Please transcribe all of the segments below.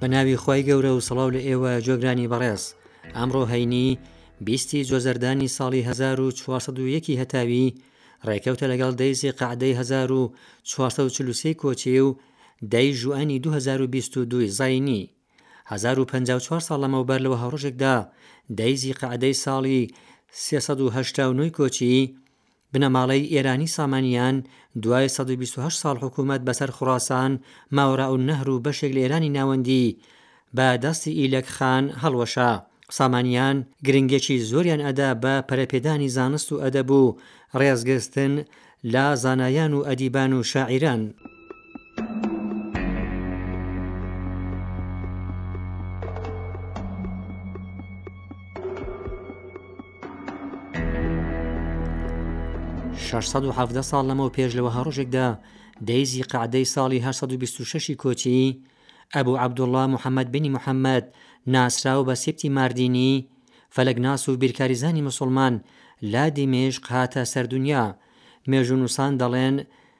بە ناوی خی گەورە و سڵاو لە ئێوە جۆگرانی بەڕێز ئەمڕۆ هەینی بیستی جۆزەردانی ساڵی 1940 هەتاوی ڕێکەوتە لەگەڵ دەیزی قعدەی 1940 کۆچی و دەی ژوئنی 2022 زینی 1954 ساڵ لەمەوبەر لەوە هەڕۆژێکدا دەیزی قعدەی ساڵی 1970 کۆچی بنەماڵەی ئێرانی سامانیان دوای سەد و بیست و هەشت ساڵ حکوومەت بەسەر خوڕاسان، ماوەراءالنەهر و بەشێک لە ئێرانی ناوەندی بە دەستی ئیلەک خان هەڵوەشا. سامانیان گرنگییەکی زۆریان ئەدا بە پەرەپێدانی زانست و ئەدەب و ڕێزگرستن لە زانایان و ئەدیبان و شاعیران. ساڵ لەمەو پێش لەوە هەڕۆژێکدا دەیزی قعدەی ساڵی هە شی کۆچی ئەبوو عبدوڵله محەممەد بنی محەممەد ناسراو بە سیبتی ماردینی فەلەکناس و بیرکاریزانی مسلمان لادی مێشق هاتە سەردونیا مێژونوسان دەڵێن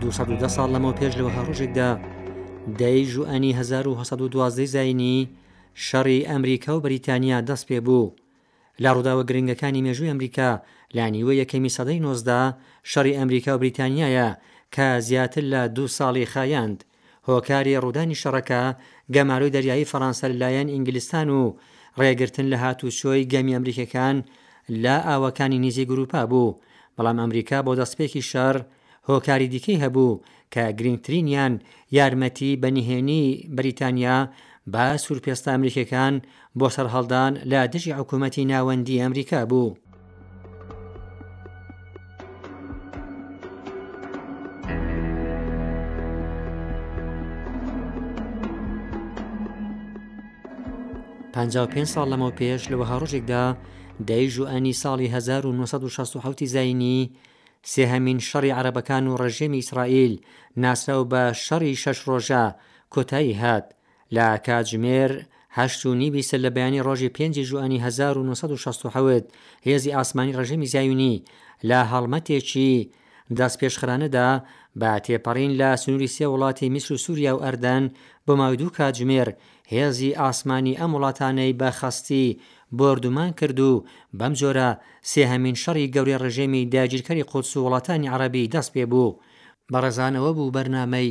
دوو سەد و دە ساڵ لەمەو پێش لەوە هەڕۆژێکدا دەی ژوئنی 1912 زینی شەڕی ئەمریکا و بەریتانیا دەست پێ بوو لە ڕووداوە گرنگەکانی مێژووی ئەمریکا لا نیوە یەکەمی سەدەی نۆزدا شەڕی ئەمریکا و بریتانیایە کە زیاتر لە دوو ساڵی خایاند هۆکاری ڕوودانی شەڕەکە گەمارۆی دەریایی فەڕانسە لەلایەن ئینگلستان و ڕێگرتن لە هاتووچۆی گەمی ئەمریکیەکان لە ئاوەکانی نیزیک ئورووپا بوو، بەڵام ئەمریکا بۆ دەستپێکی شەڕ هۆکاری دیکەی هەبوو کە گرینگترینیان یارمەتی بە نهێنی بەریتانیا بە سوورپێستە ئەمریکیەکان بۆ سەرهەڵدان لە دژی حکوومەتی ناوەندیی ئەمریکا بوو. پەنجا و پێنج ساڵ لەمەوپێش لە وەها ڕۆژێکدا دەی ژوئەنی ساڵی هەزار و نۆ سەد و شەست و حەوت زایینی سێهەمین شەڕی عەرەبەکان و ڕژێمی ئیسرائیل ناسراو بە شەڕی شەش ڕۆژە کۆتایی هات. لە کاتژمێر هەشت و نیوی سەر لە بەیانی ڕۆژی پێنجی ژوئەنی هەزار و نۆ سەد و شەست و حەوت، هێزی ئاسمانی ڕژێمی زایونی لە هەڵمەتێکی دەستپێشخرانەدا بە تێپەڕین لە سنووری سێ وڵاتی میسر و سووریا و ئەردەن بۆ ماوەی دوو کاتژمێر هێزی ئاسمانی ئەم وڵاتانەی بە خەستی بۆردومان کرد و بەمجۆرە سێهەمین شەڕی گەورەی ڕژێمی داگیرکەری قودس و وڵاتانی عەڕەبی دەست پێ بوو. بە ڕێزانەوە بۆ بەرنامەی